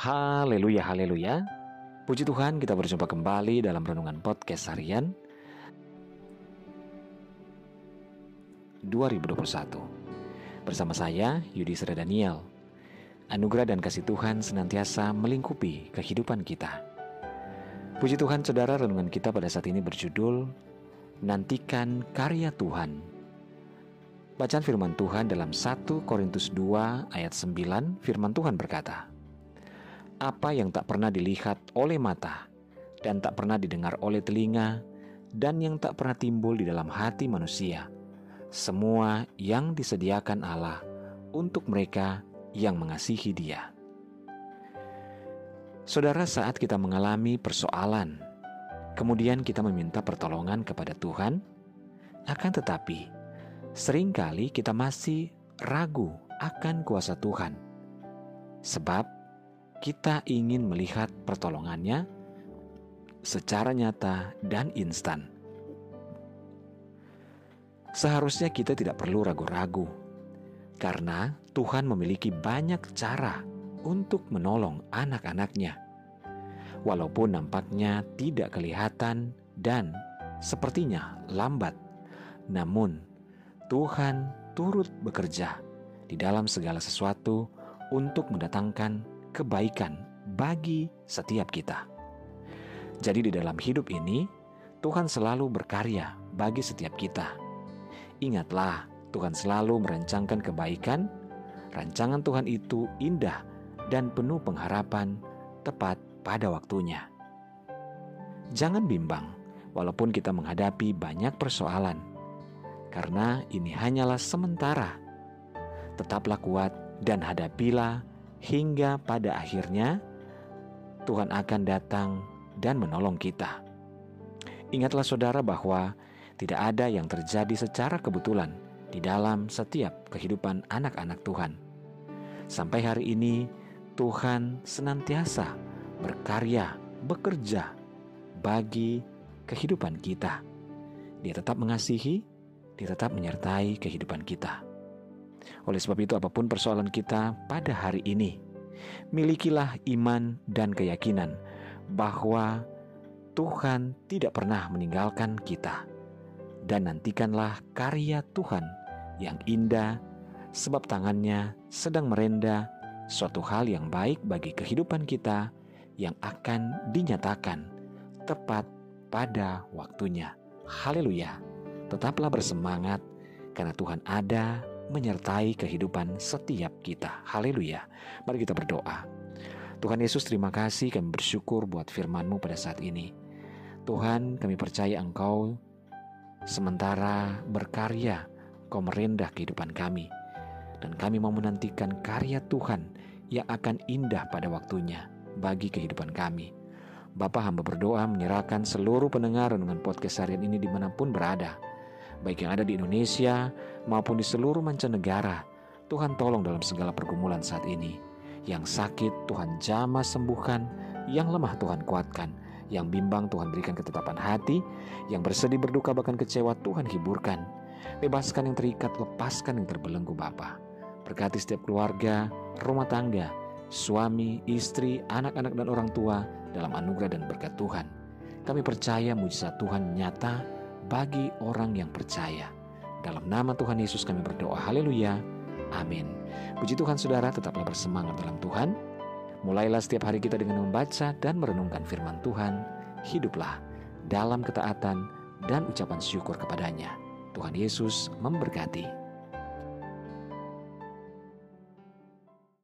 Haleluya, haleluya. Puji Tuhan, kita berjumpa kembali dalam renungan podcast harian 2021. Bersama saya, Yudi Sera Daniel. Anugerah dan kasih Tuhan senantiasa melingkupi kehidupan kita. Puji Tuhan, saudara, renungan kita pada saat ini berjudul Nantikan Karya Tuhan. Bacaan firman Tuhan dalam 1 Korintus 2 ayat 9, firman Tuhan berkata, apa yang tak pernah dilihat oleh mata dan tak pernah didengar oleh telinga dan yang tak pernah timbul di dalam hati manusia. Semua yang disediakan Allah untuk mereka yang mengasihi Dia. Saudara, saat kita mengalami persoalan, kemudian kita meminta pertolongan kepada Tuhan, akan tetapi sering kali kita masih ragu akan kuasa Tuhan, sebab kita ingin melihat pertolongannya secara nyata dan instan. Seharusnya kita tidak perlu ragu-ragu, karena Tuhan memiliki banyak cara untuk menolong anak-anaknya. Walaupun nampaknya tidak kelihatan dan sepertinya lambat, namun Tuhan turut bekerja di dalam segala sesuatu untuk mendatangkan kebaikan bagi setiap kita. Jadi, di dalam hidup ini, Tuhan selalu berkarya bagi setiap kita. Ingatlah, Tuhan selalu merancangkan kebaikan. Rancangan Tuhan itu indah dan penuh pengharapan, tepat pada waktunya. Jangan bimbang, walaupun kita menghadapi banyak persoalan, karena ini hanyalah sementara. Tetaplah kuat dan hadapilah hingga pada akhirnya Tuhan akan datang dan menolong kita. Ingatlah saudara bahwa tidak ada yang terjadi secara kebetulan di dalam setiap kehidupan anak-anak Tuhan. Sampai hari ini Tuhan senantiasa berkarya, bekerja bagi kehidupan kita. Dia tetap mengasihi, dia tetap menyertai kehidupan kita. Oleh sebab itu, apa pun persoalan kita pada hari ini, milikilah iman dan keyakinan bahwa Tuhan tidak pernah meninggalkan kita, dan nantikanlah karya Tuhan yang indah, sebab tangannya sedang merenda suatu hal yang baik bagi kehidupan kita yang akan dinyatakan tepat pada waktunya. Haleluya! Tetaplah bersemangat, karena Tuhan ada menyertai kehidupan setiap kita. Haleluya. Mari kita berdoa. Tuhan Yesus terima kasih kami bersyukur buat firman-Mu pada saat ini. Tuhan kami percaya Engkau sementara berkarya Engkau merendah kehidupan kami. Dan kami mau menantikan karya Tuhan yang akan indah pada waktunya bagi kehidupan kami. Bapak hamba berdoa menyerahkan seluruh pendengar dengan podcast harian ini di mana pun berada baik yang ada di Indonesia maupun di seluruh mancanegara. Tuhan tolong dalam segala pergumulan saat ini. Yang sakit Tuhan jamah sembuhkan, yang lemah Tuhan kuatkan, yang bimbang Tuhan berikan ketetapan hati, yang bersedih berduka bahkan kecewa Tuhan hiburkan. Bebaskan yang terikat, lepaskan yang terbelenggu Bapa. Berkati setiap keluarga, rumah tangga, suami, istri, anak-anak dan orang tua dalam anugerah dan berkat Tuhan. Kami percaya mujizat Tuhan nyata bagi orang yang percaya. Dalam nama Tuhan Yesus kami berdoa. Haleluya. Amin. Puji Tuhan saudara tetaplah bersemangat dalam Tuhan. Mulailah setiap hari kita dengan membaca dan merenungkan firman Tuhan. Hiduplah dalam ketaatan dan ucapan syukur kepadanya. Tuhan Yesus memberkati.